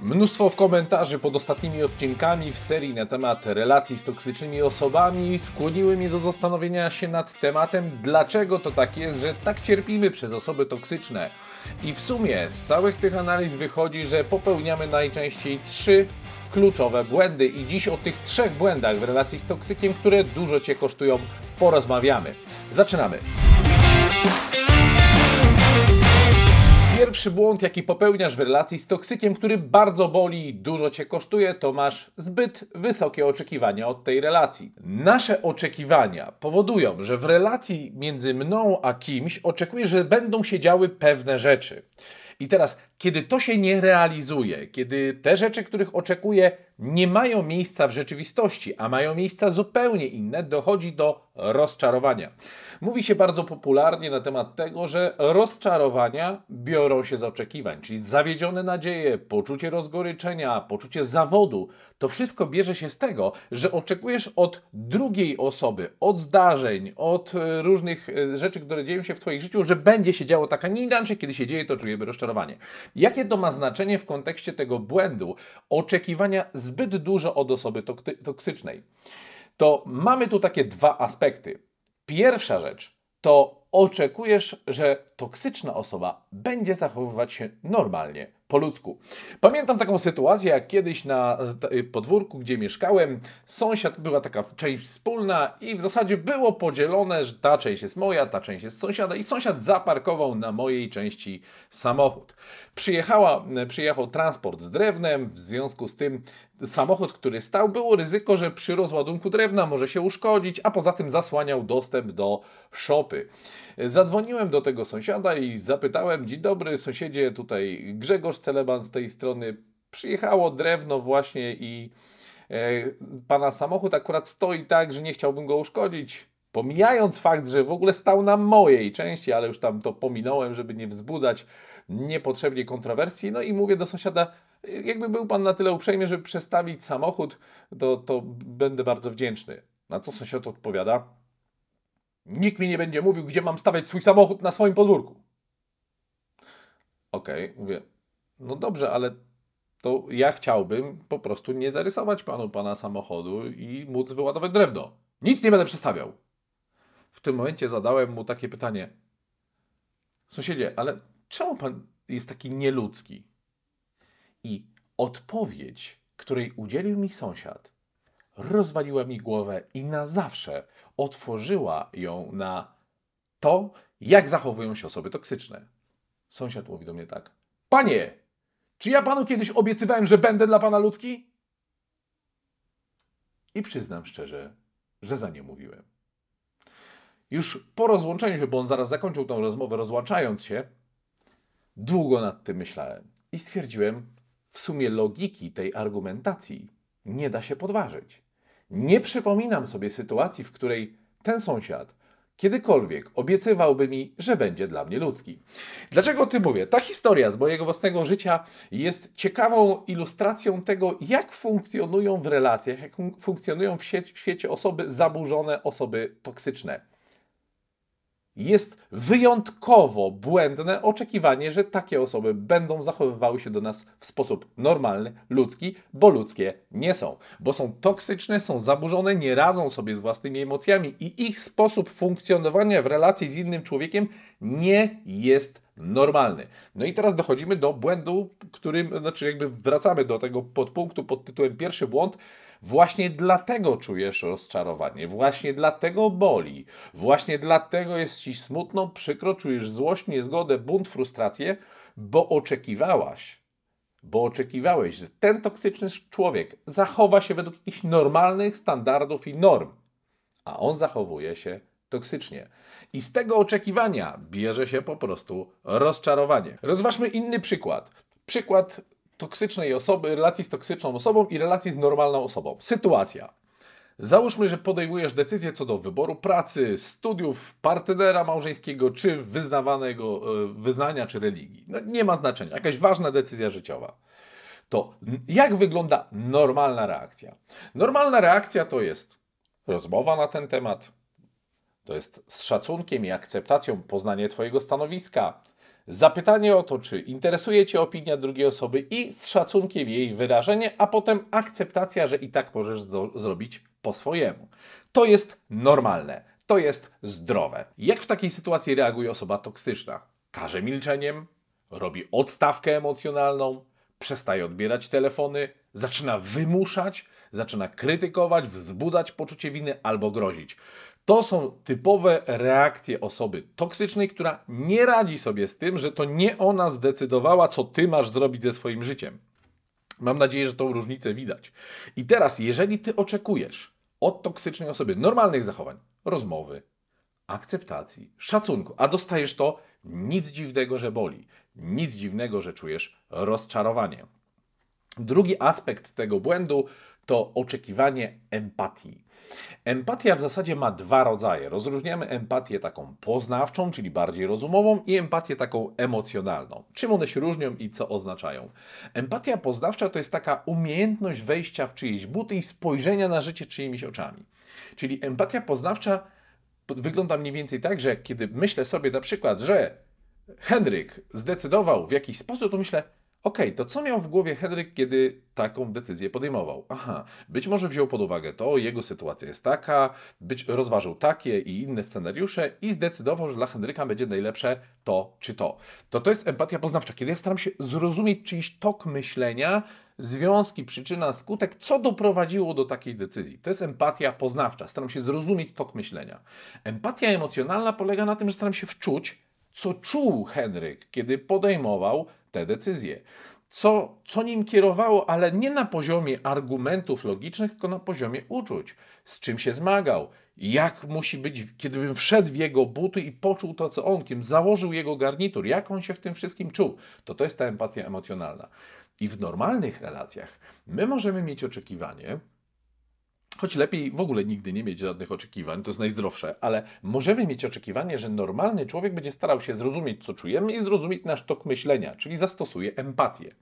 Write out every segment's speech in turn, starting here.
Mnóstwo komentarzy pod ostatnimi odcinkami w serii na temat relacji z toksycznymi osobami skłoniły mnie do zastanowienia się nad tematem, dlaczego to tak jest, że tak cierpimy przez osoby toksyczne. I w sumie z całych tych analiz wychodzi, że popełniamy najczęściej trzy kluczowe błędy. I dziś o tych trzech błędach w relacji z toksykiem, które dużo Cię kosztują, porozmawiamy. Zaczynamy. Pierwszy błąd, jaki popełniasz w relacji z toksykiem, który bardzo boli i dużo cię kosztuje, to masz zbyt wysokie oczekiwania od tej relacji. Nasze oczekiwania powodują, że w relacji między mną a kimś oczekujesz, że będą się działy pewne rzeczy. I teraz, kiedy to się nie realizuje, kiedy te rzeczy, których oczekuję, nie mają miejsca w rzeczywistości, a mają miejsca zupełnie inne, dochodzi do rozczarowania. Mówi się bardzo popularnie na temat tego, że rozczarowania biorą się z oczekiwań, czyli zawiedzione nadzieje, poczucie rozgoryczenia, poczucie zawodu. To wszystko bierze się z tego, że oczekujesz od drugiej osoby, od zdarzeń, od e, różnych e, rzeczy, które dzieją się w Twoim życiu, że będzie się działo tak, a nie inaczej, kiedy się dzieje, to czujemy rozczarowanie. Jakie to ma znaczenie w kontekście tego błędu? Oczekiwania zbyt dużo od osoby toksycznej. To mamy tu takie dwa aspekty. Pierwsza rzecz to oczekujesz, że toksyczna osoba będzie zachowywać się normalnie, po ludzku. Pamiętam taką sytuację, jak kiedyś na podwórku, gdzie mieszkałem, sąsiad, była taka część wspólna i w zasadzie było podzielone, że ta część jest moja, ta część jest sąsiada i sąsiad zaparkował na mojej części samochód. Przyjechała, przyjechał transport z drewnem, w związku z tym samochód, który stał, było ryzyko, że przy rozładunku drewna może się uszkodzić, a poza tym zasłaniał dostęp do szopy. Zadzwoniłem do tego sąsiada i zapytałem, dzień dobry sąsiedzie, tutaj Grzegorz Celeban z tej strony. Przyjechało drewno właśnie i e, pana samochód akurat stoi tak, że nie chciałbym go uszkodzić. Pomijając fakt, że w ogóle stał na mojej części, ale już tam to pominąłem, żeby nie wzbudzać niepotrzebnie kontrowersji. No i mówię do sąsiada, jakby był pan na tyle uprzejmy, żeby przestawić samochód, to, to będę bardzo wdzięczny. Na co sąsiad odpowiada, Nikt mi nie będzie mówił, gdzie mam stawiać swój samochód na swoim podwórku. Okej, okay, mówię, no dobrze, ale to ja chciałbym po prostu nie zarysować panu pana samochodu i móc wyładować drewno. Nic nie będę przestawiał. W tym momencie zadałem mu takie pytanie. Sąsiedzie, ale czemu pan jest taki nieludzki? I odpowiedź, której udzielił mi sąsiad, rozwaliła mi głowę i na zawsze otworzyła ją na to, jak zachowują się osoby toksyczne. Sąsiad mówi do mnie tak: Panie, czy ja panu kiedyś obiecywałem, że będę dla pana ludzki? I przyznam szczerze, że za nie mówiłem. Już po rozłączeniu się, bo on zaraz zakończył tą rozmowę, rozłączając się, długo nad tym myślałem i stwierdziłem, w sumie logiki tej argumentacji nie da się podważyć. Nie przypominam sobie sytuacji, w której ten sąsiad kiedykolwiek obiecywałby mi, że będzie dla mnie ludzki. Dlaczego o tym mówię? Ta historia z mojego własnego życia jest ciekawą ilustracją tego, jak funkcjonują w relacjach, jak funkcjonują w, w świecie osoby zaburzone, osoby toksyczne. Jest wyjątkowo błędne oczekiwanie, że takie osoby będą zachowywały się do nas w sposób normalny, ludzki, bo ludzkie nie są. Bo są toksyczne, są zaburzone, nie radzą sobie z własnymi emocjami i ich sposób funkcjonowania w relacji z innym człowiekiem nie jest normalny. No i teraz dochodzimy do błędu, którym, znaczy jakby wracamy do tego podpunktu pod tytułem pierwszy błąd, Właśnie dlatego czujesz rozczarowanie, właśnie dlatego boli, właśnie dlatego jest ci smutno, przykro, czujesz złość, niezgodę, bunt, frustrację, bo oczekiwałaś, bo oczekiwałeś, że ten toksyczny człowiek zachowa się według jakichś normalnych standardów i norm, a on zachowuje się toksycznie. I z tego oczekiwania bierze się po prostu rozczarowanie. Rozważmy inny przykład. Przykład toksycznej osoby, relacji z toksyczną osobą i relacji z normalną osobą. Sytuacja. Załóżmy, że podejmujesz decyzję co do wyboru pracy, studiów, partnera małżeńskiego, czy wyznawanego e, wyznania, czy religii. No, nie ma znaczenia. Jakaś ważna decyzja życiowa. To jak wygląda normalna reakcja? Normalna reakcja to jest rozmowa na ten temat, to jest z szacunkiem i akceptacją poznanie Twojego stanowiska, Zapytanie o to, czy interesuje Cię opinia drugiej osoby i z szacunkiem jej wyrażenie, a potem akceptacja, że i tak możesz zrobić po swojemu. To jest normalne, to jest zdrowe. Jak w takiej sytuacji reaguje osoba toksyczna? Każe milczeniem, robi odstawkę emocjonalną, przestaje odbierać telefony, zaczyna wymuszać, zaczyna krytykować, wzbudzać poczucie winy albo grozić. To są typowe reakcje osoby toksycznej, która nie radzi sobie z tym, że to nie ona zdecydowała, co ty masz zrobić ze swoim życiem. Mam nadzieję, że tą różnicę widać. I teraz, jeżeli ty oczekujesz od toksycznej osoby normalnych zachowań, rozmowy, akceptacji, szacunku, a dostajesz to, nic dziwnego, że boli, nic dziwnego, że czujesz rozczarowanie. Drugi aspekt tego błędu to oczekiwanie empatii. Empatia w zasadzie ma dwa rodzaje. Rozróżniamy empatię taką poznawczą, czyli bardziej rozumową, i empatię taką emocjonalną. Czym one się różnią i co oznaczają? Empatia poznawcza to jest taka umiejętność wejścia w czyjeś buty i spojrzenia na życie czyimiś oczami. Czyli empatia poznawcza wygląda mniej więcej tak, że kiedy myślę sobie na przykład, że Henryk zdecydował w jakiś sposób, to myślę, Okej, okay, to co miał w głowie Henryk, kiedy taką decyzję podejmował? Aha, być może wziął pod uwagę to, jego sytuacja jest taka, być, rozważył takie i inne scenariusze i zdecydował, że dla Henryka będzie najlepsze to czy to. To to jest empatia poznawcza, kiedy ja staram się zrozumieć czyjś tok myślenia, związki, przyczyna, skutek, co doprowadziło do takiej decyzji. To jest empatia poznawcza, staram się zrozumieć tok myślenia. Empatia emocjonalna polega na tym, że staram się wczuć, co czuł Henryk, kiedy podejmował te decyzje. Co, co nim kierowało, ale nie na poziomie argumentów logicznych, tylko na poziomie uczuć. Z czym się zmagał, jak musi być, kiedy bym wszedł w jego buty i poczuł to, co on, kim założył jego garnitur, jak on się w tym wszystkim czuł. To to jest ta empatia emocjonalna. I w normalnych relacjach my możemy mieć oczekiwanie, choć lepiej w ogóle nigdy nie mieć żadnych oczekiwań, to jest najzdrowsze, ale możemy mieć oczekiwanie, że normalny człowiek będzie starał się zrozumieć, co czujemy i zrozumieć nasz tok myślenia, czyli zastosuje empatię.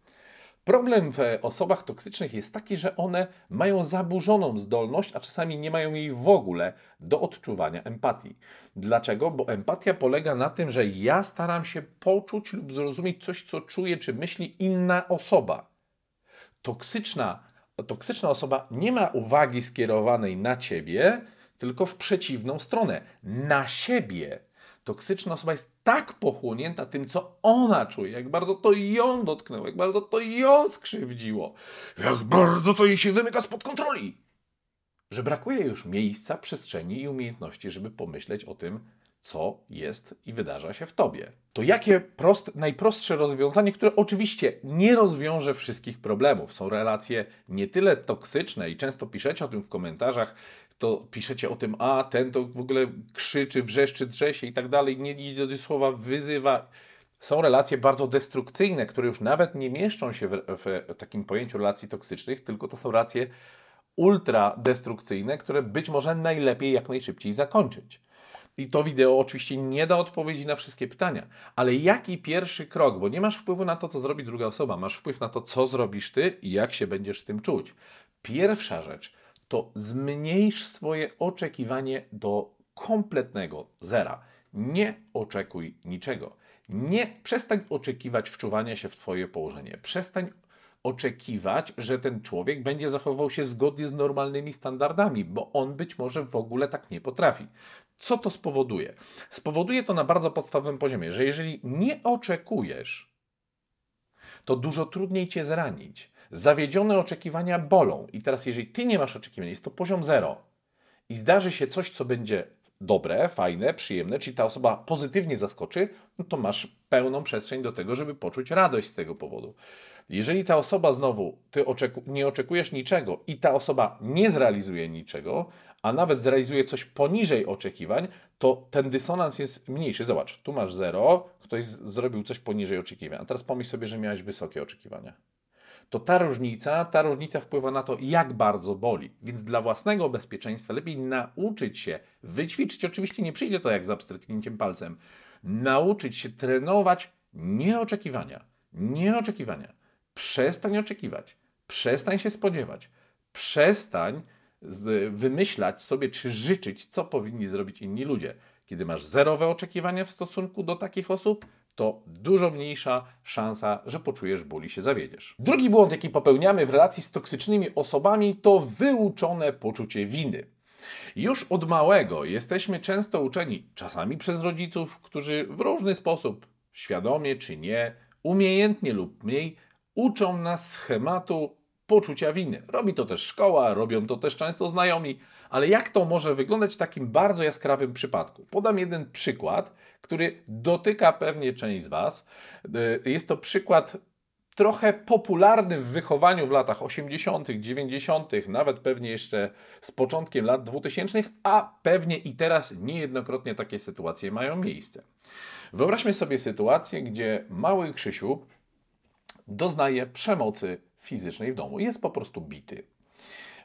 Problem w osobach toksycznych jest taki, że one mają zaburzoną zdolność, a czasami nie mają jej w ogóle do odczuwania empatii. Dlaczego? Bo empatia polega na tym, że ja staram się poczuć lub zrozumieć coś, co czuje czy myśli inna osoba. Toksyczna toksyczna osoba nie ma uwagi skierowanej na ciebie, tylko w przeciwną stronę, na siebie. Toksyczna osoba jest tak pochłonięta tym, co ona czuje, jak bardzo to ją dotknęło, jak bardzo to ją skrzywdziło, jak bardzo to jej się wymyka spod kontroli, że brakuje już miejsca, przestrzeni i umiejętności, żeby pomyśleć o tym, co jest i wydarza się w tobie. To jakie prost, najprostsze rozwiązanie, które oczywiście nie rozwiąże wszystkich problemów. Są relacje nie tyle toksyczne i często piszecie o tym w komentarzach, to piszecie o tym, a ten to w ogóle krzyczy, wrzeszczy, drze się i tak dalej, nie idzie do słowa, wyzywa. Są relacje bardzo destrukcyjne, które już nawet nie mieszczą się w, w takim pojęciu relacji toksycznych, tylko to są relacje ultra destrukcyjne, które być może najlepiej jak najszybciej zakończyć. I to wideo oczywiście nie da odpowiedzi na wszystkie pytania, ale jaki pierwszy krok, bo nie masz wpływu na to, co zrobi druga osoba, masz wpływ na to, co zrobisz ty i jak się będziesz z tym czuć. Pierwsza rzecz to zmniejsz swoje oczekiwanie do kompletnego zera. Nie oczekuj niczego. Nie przestań oczekiwać wczuwania się w Twoje położenie. Przestań oczekiwać, że ten człowiek będzie zachowywał się zgodnie z normalnymi standardami, bo on być może w ogóle tak nie potrafi. Co to spowoduje? Spowoduje to na bardzo podstawowym poziomie, że jeżeli nie oczekujesz, to dużo trudniej cię zranić. Zawiedzione oczekiwania bolą. I teraz, jeżeli ty nie masz oczekiwań, jest to poziom zero i zdarzy się coś, co będzie dobre, fajne, przyjemne, czyli ta osoba pozytywnie zaskoczy, no to masz pełną przestrzeń do tego, żeby poczuć radość z tego powodu. Jeżeli ta osoba znowu, ty oczeku nie oczekujesz niczego i ta osoba nie zrealizuje niczego, a nawet zrealizuje coś poniżej oczekiwań, to ten dysonans jest mniejszy. Zobacz, tu masz zero, ktoś zrobił coś poniżej oczekiwań, a teraz pomyśl sobie, że miałeś wysokie oczekiwania. To ta różnica, ta różnica wpływa na to, jak bardzo boli. Więc dla własnego bezpieczeństwa lepiej nauczyć się wyćwiczyć. Oczywiście nie przyjdzie to jak za pstryknięciem palcem. Nauczyć się trenować nieoczekiwania. Nieoczekiwania Przestań oczekiwać, przestań się spodziewać, przestań wymyślać sobie czy życzyć, co powinni zrobić inni ludzie. Kiedy masz zerowe oczekiwania w stosunku do takich osób, to dużo mniejsza szansa, że poczujesz ból i się zawiedziesz. Drugi błąd, jaki popełniamy w relacji z toksycznymi osobami, to wyuczone poczucie winy. Już od małego jesteśmy często uczeni, czasami przez rodziców, którzy w różny sposób, świadomie czy nie, umiejętnie lub mniej, uczą nas schematu poczucia winy. Robi to też szkoła, robią to też często znajomi, ale jak to może wyglądać w takim bardzo jaskrawym przypadku? Podam jeden przykład, który dotyka pewnie część z Was. Y, jest to przykład trochę popularny w wychowaniu w latach 80., 90., nawet pewnie jeszcze z początkiem lat 2000, a pewnie i teraz niejednokrotnie takie sytuacje mają miejsce. Wyobraźmy sobie sytuację, gdzie mały Krzysiu doznaje przemocy fizycznej w domu. Jest po prostu bity.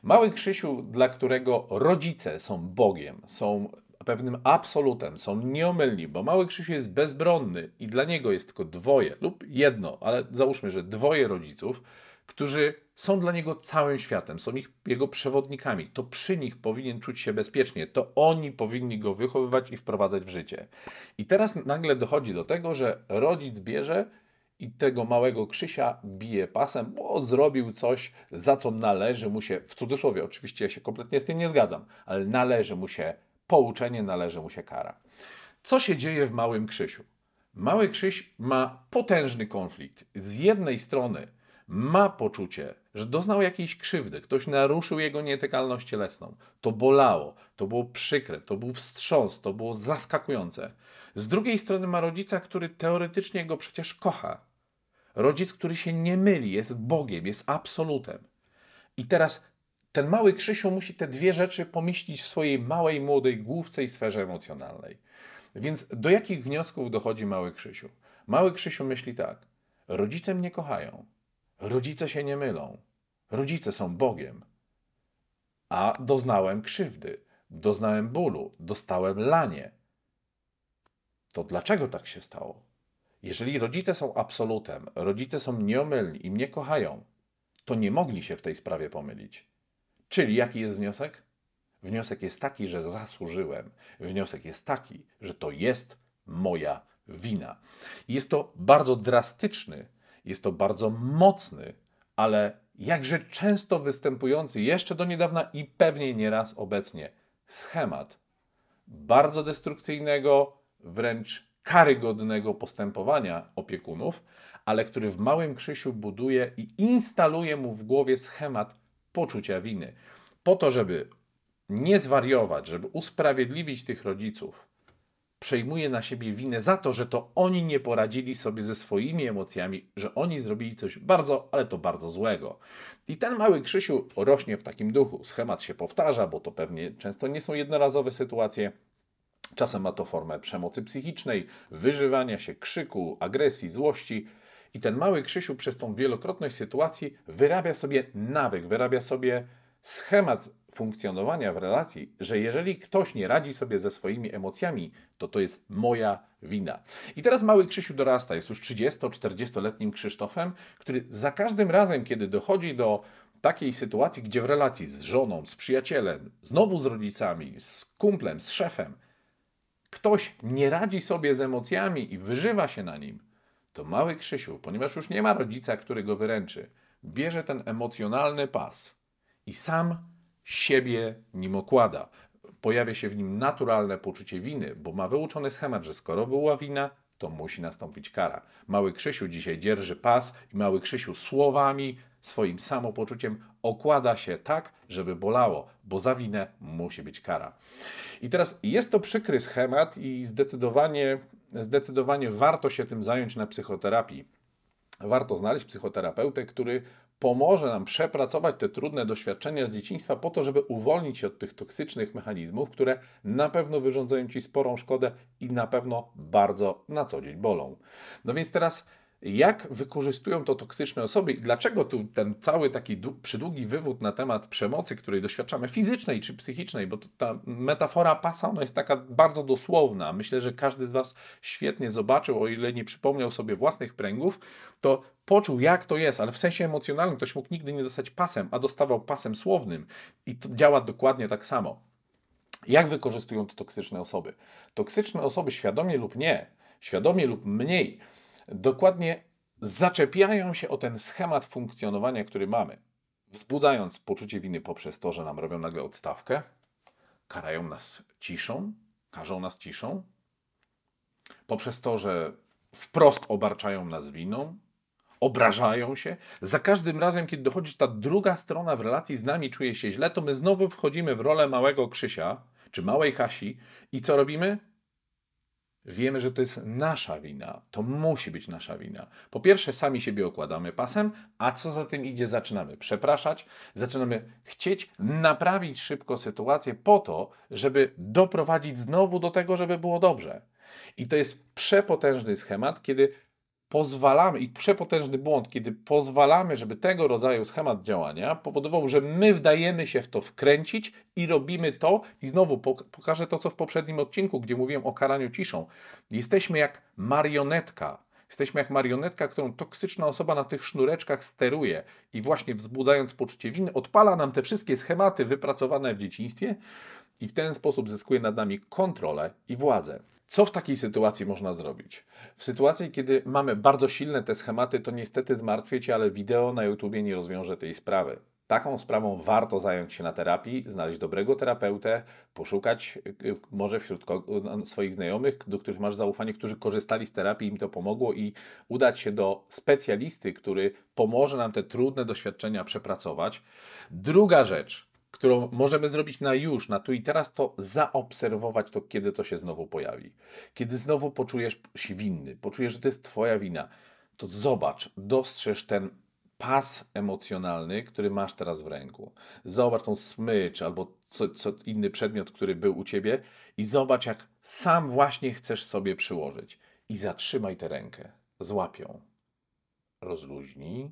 Mały Krzysiu, dla którego rodzice są Bogiem, są pewnym absolutem, są nieomylni, bo mały Krzysiu jest bezbronny i dla niego jest tylko dwoje lub jedno, ale załóżmy, że dwoje rodziców, którzy są dla niego całym światem, są ich, jego przewodnikami. To przy nich powinien czuć się bezpiecznie, to oni powinni go wychowywać i wprowadzać w życie. I teraz nagle dochodzi do tego, że rodzic bierze i tego małego Krzysia bije pasem, bo zrobił coś, za co należy mu się, w cudzysłowie oczywiście ja się kompletnie z tym nie zgadzam, ale należy mu się pouczenie, należy mu się kara. Co się dzieje w małym Krzysiu? Mały Krzyś ma potężny konflikt. Z jednej strony ma poczucie, że doznał jakiejś krzywdy, ktoś naruszył jego nietykalność cielesną. To bolało, to było przykre, to był wstrząs, to było zaskakujące. Z drugiej strony ma rodzica, który teoretycznie go przecież kocha. Rodzic, który się nie myli, jest Bogiem, jest absolutem. I teraz ten mały Krzysiu musi te dwie rzeczy pomieścić w swojej małej, młodej główce i sferze emocjonalnej. Więc do jakich wniosków dochodzi mały Krzysiu? Mały Krzysiu myśli tak: rodzice mnie kochają, rodzice się nie mylą, rodzice są Bogiem, a doznałem krzywdy, doznałem bólu, dostałem lanie. To dlaczego tak się stało? Jeżeli rodzice są absolutem, rodzice są nieomylni i mnie kochają, to nie mogli się w tej sprawie pomylić. Czyli jaki jest wniosek? Wniosek jest taki, że zasłużyłem. Wniosek jest taki, że to jest moja wina. Jest to bardzo drastyczny, jest to bardzo mocny, ale jakże często występujący jeszcze do niedawna i pewnie nieraz obecnie schemat bardzo destrukcyjnego, wręcz karygodnego postępowania opiekunów, ale który w małym Krzysiu buduje i instaluje mu w głowie schemat poczucia winy. Po to, żeby nie zwariować, żeby usprawiedliwić tych rodziców, przejmuje na siebie winę za to, że to oni nie poradzili sobie ze swoimi emocjami, że oni zrobili coś bardzo, ale to bardzo złego. I ten mały Krzysiu rośnie w takim duchu. Schemat się powtarza, bo to pewnie często nie są jednorazowe sytuacje. Czasem ma to formę przemocy psychicznej, wyżywania się, krzyku, agresji, złości. I ten mały Krzysiu przez tą wielokrotność sytuacji wyrabia sobie nawyk, wyrabia sobie schemat funkcjonowania w relacji, że jeżeli ktoś nie radzi sobie ze swoimi emocjami, to to jest moja wina. I teraz mały Krzysiu dorasta, jest już 30-40-letnim Krzysztofem, który za każdym razem, kiedy dochodzi do takiej sytuacji, gdzie w relacji z żoną, z przyjacielem, znowu z rodzicami, z kumplem, z szefem, ktoś nie radzi sobie z emocjami i wyżywa się na nim, to mały Krzysiu, ponieważ już nie ma rodzica, który go wyręczy, bierze ten emocjonalny pas i sam siebie nim okłada. Pojawia się w nim naturalne poczucie winy, bo ma wyuczony schemat, że skoro była wina, to musi nastąpić kara. Mały Krzysiu dzisiaj dzierży pas i mały Krzysiu słowami, swoim samopoczuciem okłada się tak, żeby bolało, bo za winę musi być kara. I teraz jest to przykry schemat i zdecydowanie, zdecydowanie warto się tym zająć na psychoterapii. Warto znaleźć psychoterapeutę, który pomoże nam przepracować te trudne doświadczenia z dzieciństwa po to, żeby uwolnić się od tych toksycznych mechanizmów, które na pewno wyrządzają Ci sporą szkodę i na pewno bardzo na co dzień bolą. No więc teraz jak wykorzystują to toksyczne osoby i dlaczego tu ten cały taki przydługi wywód na temat przemocy, której doświadczamy fizycznej czy psychicznej, bo ta metafora pasa ona jest taka bardzo dosłowna. Myślę, że każdy z Was świetnie zobaczył, o ile nie przypomniał sobie własnych pręgów, to poczuł jak to jest, ale w sensie emocjonalnym ktoś mógł nigdy nie dostać pasem, a dostawał pasem słownym i to działa dokładnie tak samo. Jak wykorzystują to toksyczne osoby? Toksyczne osoby, świadomie lub nie, świadomie lub mniej, dokładnie zaczepiają się o ten schemat funkcjonowania, który mamy, wzbudzając poczucie winy poprzez to, że nam robią nagle odstawkę, karają nas ciszą, karzą nas ciszą, poprzez to, że wprost obarczają nas winą, obrażają się. Za każdym razem, kiedy dochodzi ta druga strona w relacji z nami, czuje się źle, to my znowu wchodzimy w rolę małego Krzysia czy małej Kasi i co robimy? Wiemy, że to jest nasza wina. To musi być nasza wina. Po pierwsze, sami siebie okładamy pasem, a co za tym idzie, zaczynamy przepraszać, zaczynamy chcieć naprawić szybko sytuację po to, żeby doprowadzić znowu do tego, żeby było dobrze. I to jest przepotężny schemat, kiedy pozwalamy, i przepotężny błąd, kiedy pozwalamy, żeby tego rodzaju schemat działania powodował, że my wdajemy się w to wkręcić i robimy to, i znowu pokażę to, co w poprzednim odcinku, gdzie mówiłem o karaniu ciszą. Jesteśmy jak marionetka. Jesteśmy jak marionetka, którą toksyczna osoba na tych sznureczkach steruje i właśnie wzbudzając poczucie winy, odpala nam te wszystkie schematy wypracowane w dzieciństwie i w ten sposób zyskuje nad nami kontrolę i władzę. Co w takiej sytuacji można zrobić? W sytuacji, kiedy mamy bardzo silne te schematy, to niestety zmartwiecie, ale wideo na YouTubie nie rozwiąże tej sprawy. Taką sprawą warto zająć się na terapii, znaleźć dobrego terapeutę, poszukać y, może wśród swoich znajomych, do których masz zaufanie, którzy korzystali z terapii, im to pomogło i udać się do specjalisty, który pomoże nam te trudne doświadczenia przepracować. Druga rzecz, którą możemy zrobić na już, na tu i teraz, to zaobserwować to, kiedy to się znowu pojawi. Kiedy znowu poczujesz się winny, poczujesz, że to jest Twoja wina, to zobacz, dostrzeż ten pas emocjonalny, który masz teraz w ręku. Zobacz tą smycz albo co, co inny przedmiot, który był u ciebie i zobacz, jak sam właśnie chcesz sobie przyłożyć. I zatrzymaj tę rękę. Złapią. Rozluźnij.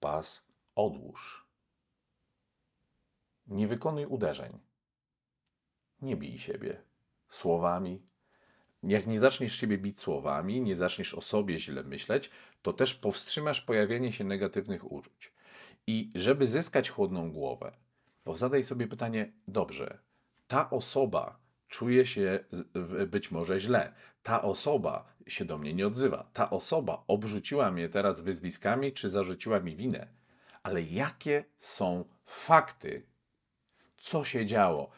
Pas odłóż. Nie wykonuj uderzeń. Nie bij siebie słowami. Jak nie zaczniesz siebie bić słowami, nie zaczniesz o sobie źle myśleć, to też powstrzymasz pojawienie się negatywnych uczuć. I żeby zyskać chłodną głowę, to zadaj sobie pytanie: dobrze, ta osoba czuje się być może źle, ta osoba się do mnie nie odzywa, ta osoba obrzuciła mnie teraz wyzwiskami czy zarzuciła mi winę, ale jakie są fakty co się działo.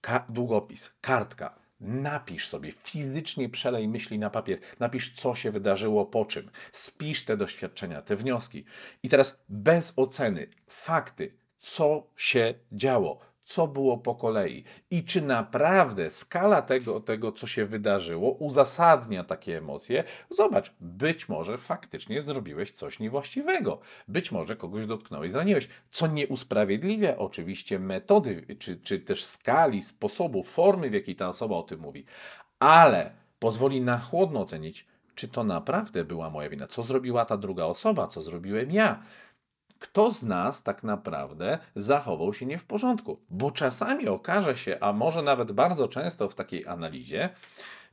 Ka długopis, kartka. Napisz sobie, fizycznie przelej myśli na papier, napisz, co się wydarzyło, po czym. Spisz te doświadczenia, te wnioski. I teraz bez oceny, fakty, co się działo, co było po kolei i czy naprawdę skala tego, tego, co się wydarzyło, uzasadnia takie emocje. Zobacz, być może faktycznie zrobiłeś coś niewłaściwego, być może kogoś dotknąłeś, zraniłeś, co nie usprawiedliwia oczywiście metody, czy, czy też skali, sposobu, formy, w jakiej ta osoba o tym mówi, ale pozwoli na chłodno ocenić, czy to naprawdę była moja wina, co zrobiła ta druga osoba, co zrobiłem ja kto z nas tak naprawdę zachował się nie w porządku. Bo czasami okaże się, a może nawet bardzo często w takiej analizie,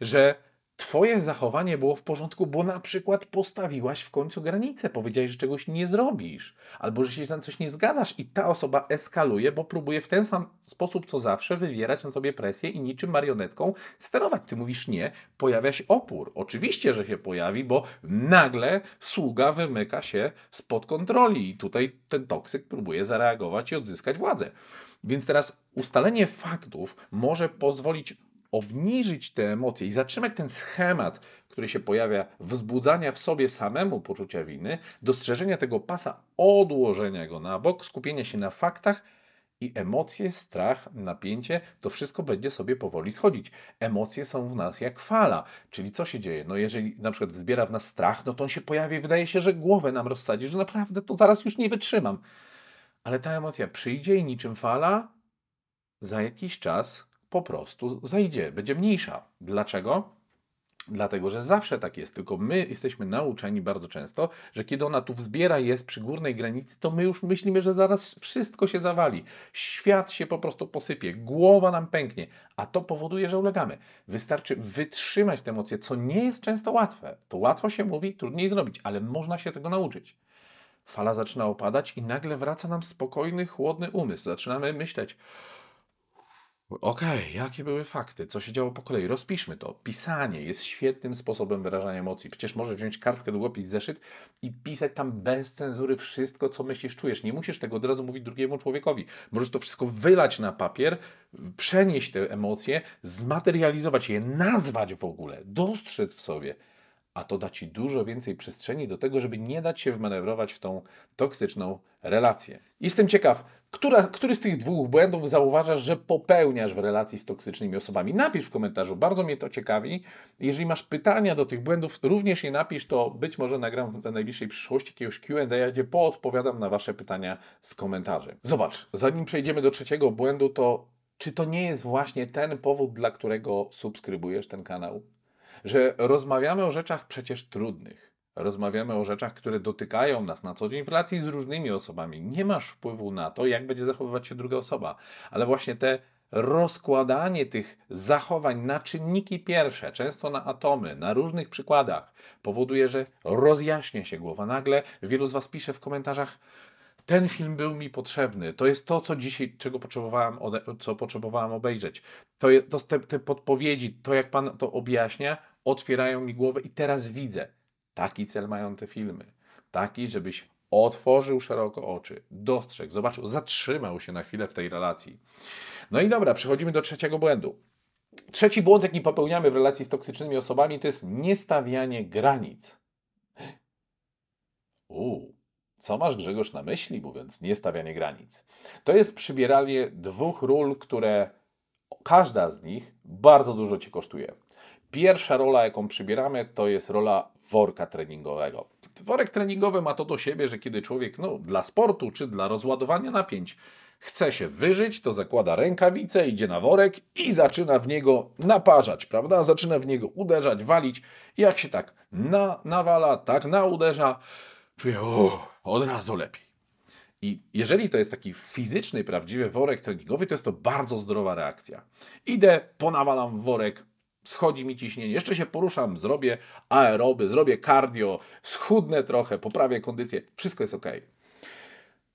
że Twoje zachowanie było w porządku, bo na przykład postawiłaś w końcu granicę, powiedziałeś, że czegoś nie zrobisz, albo że się tam coś nie zgadzasz i ta osoba eskaluje, bo próbuje w ten sam sposób co zawsze wywierać na tobie presję i niczym marionetką sterować. Ty mówisz nie, pojawia się opór. Oczywiście, że się pojawi, bo nagle sługa wymyka się spod kontroli i tutaj ten toksyk próbuje zareagować i odzyskać władzę. Więc teraz ustalenie faktów może pozwolić obniżyć te emocje i zatrzymać ten schemat, który się pojawia, wzbudzania w sobie samemu poczucia winy, dostrzeżenia tego pasa, odłożenia go na bok, skupienia się na faktach i emocje, strach, napięcie, to wszystko będzie sobie powoli schodzić. Emocje są w nas jak fala, czyli co się dzieje? No jeżeli na przykład zbiera w nas strach, no to on się pojawia i wydaje się, że głowę nam rozsadzi, że naprawdę to zaraz już nie wytrzymam. Ale ta emocja przyjdzie i niczym fala za jakiś czas po prostu zajdzie, będzie mniejsza. Dlaczego? Dlatego, że zawsze tak jest, tylko my jesteśmy nauczeni bardzo często, że kiedy ona tu wzbiera jest przy górnej granicy, to my już myślimy, że zaraz wszystko się zawali. Świat się po prostu posypie, głowa nam pęknie, a to powoduje, że ulegamy. Wystarczy wytrzymać te emocje, co nie jest często łatwe. To łatwo się mówi, trudniej zrobić, ale można się tego nauczyć. Fala zaczyna opadać i nagle wraca nam spokojny, chłodny umysł. Zaczynamy myśleć, Okej, jakie były fakty? Co się działo po kolei? Rozpiszmy to. Pisanie jest świetnym sposobem wyrażania emocji. Przecież możesz wziąć kartkę, długopis, zeszyt i pisać tam bez cenzury wszystko, co myślisz, czujesz. Nie musisz tego od razu mówić drugiemu człowiekowi. Możesz to wszystko wylać na papier, przenieść te emocje, zmaterializować je, nazwać w ogóle, dostrzec w sobie a to da ci dużo więcej przestrzeni do tego, żeby nie dać się wmanewrować w tą toksyczną relację. Jestem ciekaw, która, który z tych dwóch błędów zauważasz, że popełniasz w relacji z toksycznymi osobami? Napisz w komentarzu, bardzo mnie to ciekawi. Jeżeli masz pytania do tych błędów, również je napisz, to być może nagram w najbliższej przyszłości jakiegoś Q&A, gdzie poodpowiadam na Wasze pytania z komentarzy. Zobacz, zanim przejdziemy do trzeciego błędu, to czy to nie jest właśnie ten powód, dla którego subskrybujesz ten kanał? Że rozmawiamy o rzeczach przecież trudnych. Rozmawiamy o rzeczach, które dotykają nas na co dzień w relacji z różnymi osobami. Nie masz wpływu na to, jak będzie zachowywać się druga osoba, ale właśnie te rozkładanie tych zachowań na czynniki pierwsze, często na atomy, na różnych przykładach, powoduje, że rozjaśnia się głowa. Nagle wielu z Was pisze w komentarzach, ten film był mi potrzebny. To jest to, co dzisiaj, czego potrzebowałem, co potrzebowałem obejrzeć. To, to te, te podpowiedzi, to jak Pan to objaśnia, otwierają mi głowę i teraz widzę. Taki cel mają te filmy. Taki, żebyś otworzył szeroko oczy, dostrzegł, zobaczył, zatrzymał się na chwilę w tej relacji. No i dobra, przechodzimy do trzeciego błędu. Trzeci błąd, jaki popełniamy w relacji z toksycznymi osobami, to jest niestawianie granic. Uuu, co masz Grzegorz na myśli, mówiąc niestawianie granic? To jest przybieranie dwóch ról, które każda z nich bardzo dużo Cię kosztuje. Pierwsza rola, jaką przybieramy, to jest rola worka treningowego. Worek treningowy ma to do siebie, że kiedy człowiek no, dla sportu czy dla rozładowania napięć chce się wyżyć, to zakłada rękawice, idzie na worek i zaczyna w niego naparzać, prawda? Zaczyna w niego uderzać, walić. Jak się tak na, nawala, tak na uderza, czuje o, od razu lepiej. I jeżeli to jest taki fizyczny, prawdziwy worek treningowy, to jest to bardzo zdrowa reakcja. Idę, ponawalam worek, schodzi mi ciśnienie, jeszcze się poruszam, zrobię aeroby, zrobię cardio, schudnę trochę, poprawię kondycję, wszystko jest ok.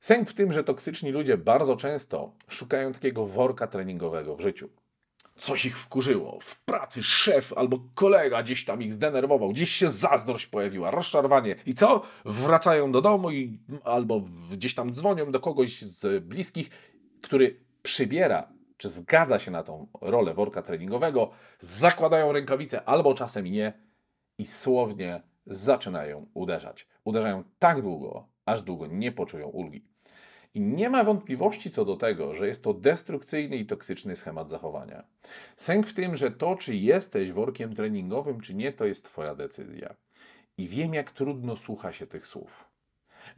Sęk w tym, że toksyczni ludzie bardzo często szukają takiego worka treningowego w życiu. Coś ich wkurzyło, w pracy szef albo kolega gdzieś tam ich zdenerwował, gdzieś się zazdrość pojawiła, rozczarowanie. I co? Wracają do domu i albo gdzieś tam dzwonią do kogoś z bliskich, który przybiera czy zgadza się na tą rolę worka treningowego, zakładają rękawice albo czasem nie i słownie zaczynają uderzać. Uderzają tak długo, aż długo nie poczują ulgi. I nie ma wątpliwości co do tego, że jest to destrukcyjny i toksyczny schemat zachowania. Sęk w tym, że to, czy jesteś workiem treningowym, czy nie, to jest Twoja decyzja. I wiem, jak trudno słucha się tych słów.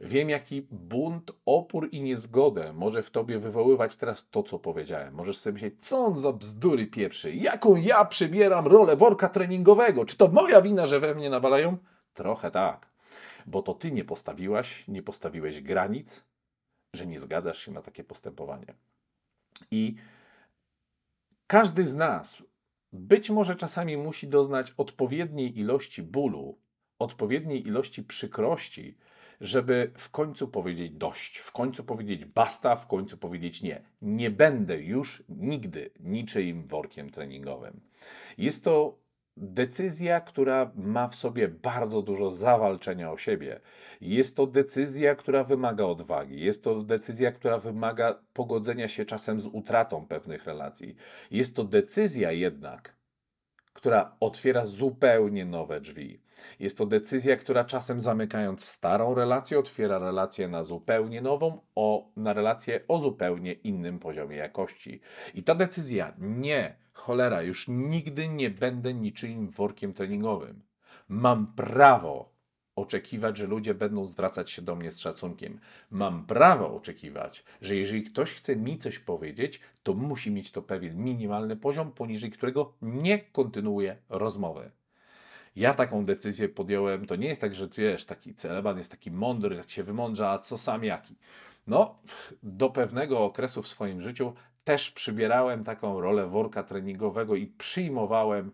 Wiem, jaki bunt, opór i niezgodę może w tobie wywoływać teraz to, co powiedziałem. Możesz sobie myśleć, co on za bzdury pieprzy, jaką ja przybieram rolę worka treningowego. Czy to moja wina, że we mnie nawalają? Trochę tak, bo to ty nie postawiłaś, nie postawiłeś granic, że nie zgadzasz się na takie postępowanie. I każdy z nas być może czasami musi doznać odpowiedniej ilości bólu, odpowiedniej ilości przykrości, żeby w końcu powiedzieć dość, w końcu powiedzieć basta, w końcu powiedzieć nie. Nie będę już nigdy niczyim workiem treningowym. Jest to decyzja, która ma w sobie bardzo dużo zawalczenia o siebie. Jest to decyzja, która wymaga odwagi. Jest to decyzja, która wymaga pogodzenia się czasem z utratą pewnych relacji. Jest to decyzja jednak, która otwiera zupełnie nowe drzwi. Jest to decyzja, która czasem zamykając starą relację, otwiera relację na zupełnie nową, o, na relację o zupełnie innym poziomie jakości. I ta decyzja, nie, cholera, już nigdy nie będę niczym workiem treningowym. Mam prawo oczekiwać, że ludzie będą zwracać się do mnie z szacunkiem. Mam prawo oczekiwać, że jeżeli ktoś chce mi coś powiedzieć, to musi mieć to pewien minimalny poziom, poniżej którego nie kontynuuje rozmowy. Ja taką decyzję podjąłem. To nie jest tak, że wiesz, taki celeban jest taki mądry, tak się wymądrza, a co sam jaki. No, do pewnego okresu w swoim życiu też przybierałem taką rolę worka treningowego i przyjmowałem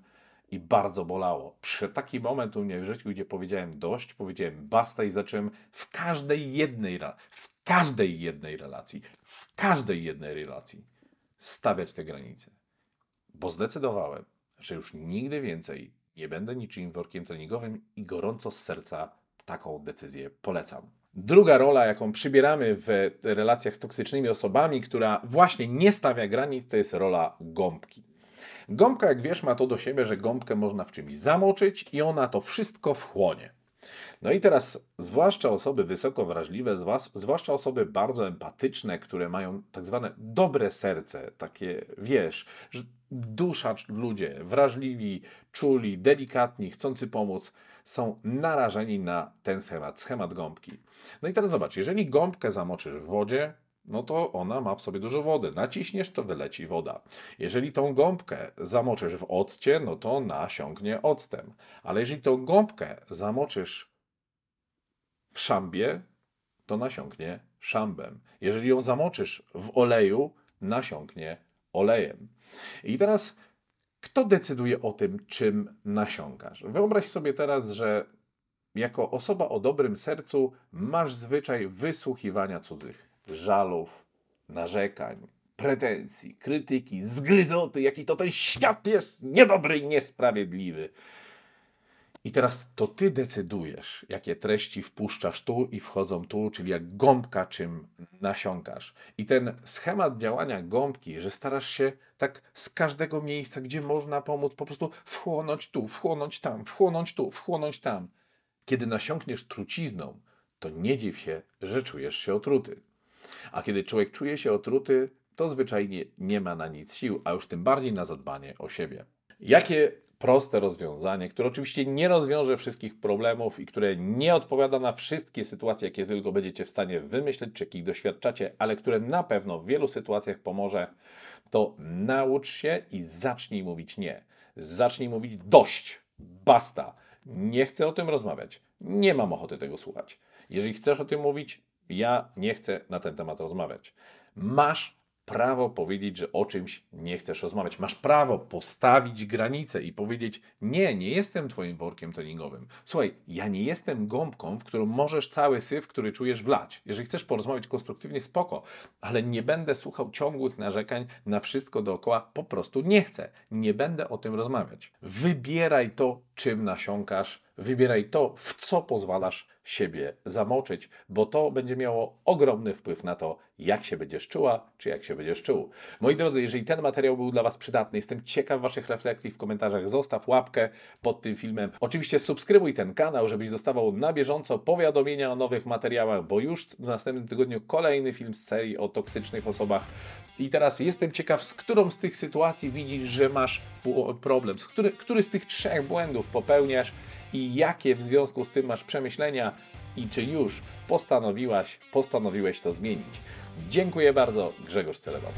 i bardzo bolało. Przy taki moment u mnie w życiu, gdzie powiedziałem dość, powiedziałem basta i zacząłem w każdej jednej, w każdej jednej relacji, w każdej jednej relacji stawiać te granice. Bo zdecydowałem, że już nigdy więcej nie będę niczym workiem treningowym i gorąco z serca taką decyzję polecam. Druga rola, jaką przybieramy w relacjach z toksycznymi osobami, która właśnie nie stawia granic, to jest rola gąbki. Gąbka, jak wiesz, ma to do siebie, że gąbkę można w czymś zamoczyć i ona to wszystko wchłonie. No i teraz, zwłaszcza osoby wysoko wrażliwe, zwłaszcza osoby bardzo empatyczne, które mają tak zwane dobre serce, takie wiesz, że dusza ludzie, wrażliwi, czuli, delikatni, chcący pomóc, są narażeni na ten schemat, schemat gąbki. No i teraz zobacz, jeżeli gąbkę zamoczysz w wodzie, no to ona ma w sobie dużo wody. Naciśniesz, to wyleci woda. Jeżeli tą gąbkę zamoczysz w occie, no to nasiągnie octem. Ale jeżeli tą gąbkę zamoczysz w szambie, to nasiąknie szambem. Jeżeli ją zamoczysz w oleju, nasiąknie olejem. I teraz kto decyduje o tym, czym nasiąkasz? Wyobraź sobie teraz, że jako osoba o dobrym sercu masz zwyczaj wysłuchiwania cudzych żalów, narzekań, pretensji, krytyki, zgryzoty, jaki to ten świat jest niedobry i niesprawiedliwy. I teraz to ty decydujesz, jakie treści wpuszczasz tu i wchodzą tu, czyli jak gąbka czym nasiąkasz. I ten schemat działania gąbki, że starasz się tak z każdego miejsca, gdzie można pomóc, po prostu wchłonąć tu, wchłonąć tam, wchłonąć tu, wchłonąć tam. Kiedy nasiąkniesz trucizną, to nie dziw się, że czujesz się otruty. A kiedy człowiek czuje się otruty, to zwyczajnie nie ma na nic sił, a już tym bardziej na zadbanie o siebie. Jakie proste rozwiązanie, które oczywiście nie rozwiąże wszystkich problemów i które nie odpowiada na wszystkie sytuacje, jakie tylko będziecie w stanie wymyśleć, czy jakich doświadczacie, ale które na pewno w wielu sytuacjach pomoże, to naucz się i zacznij mówić nie. Zacznij mówić dość, basta, nie chcę o tym rozmawiać, nie mam ochoty tego słuchać. Jeżeli chcesz o tym mówić, ja nie chcę na ten temat rozmawiać. Masz prawo powiedzieć, że o czymś nie chcesz rozmawiać. Masz prawo postawić granicę i powiedzieć: Nie, nie jestem Twoim workiem treningowym. Słuchaj, ja nie jestem gąbką, w którą możesz cały syf, który czujesz, wlać. Jeżeli chcesz porozmawiać konstruktywnie, spoko, ale nie będę słuchał ciągłych narzekań na wszystko dookoła. Po prostu nie chcę. Nie będę o tym rozmawiać. Wybieraj to, czym nasiąkasz, wybieraj to, w co pozwalasz siebie zamoczyć, bo to będzie miało ogromny wpływ na to, jak się będziesz czuła, czy jak się będziesz czuł. Moi drodzy, jeżeli ten materiał był dla Was przydatny, jestem ciekaw Waszych refleksji w komentarzach. Zostaw łapkę pod tym filmem. Oczywiście subskrybuj ten kanał, żebyś dostawał na bieżąco powiadomienia o nowych materiałach, bo już w następnym tygodniu kolejny film z serii o toksycznych osobach. I teraz jestem ciekaw, z którą z tych sytuacji widzisz, że masz problem, z który, który z tych trzech błędów popełniasz i jakie w związku z tym masz przemyślenia i czy już postanowiłaś, postanowiłeś to zmienić. Dziękuję bardzo, Grzegorz Celeban.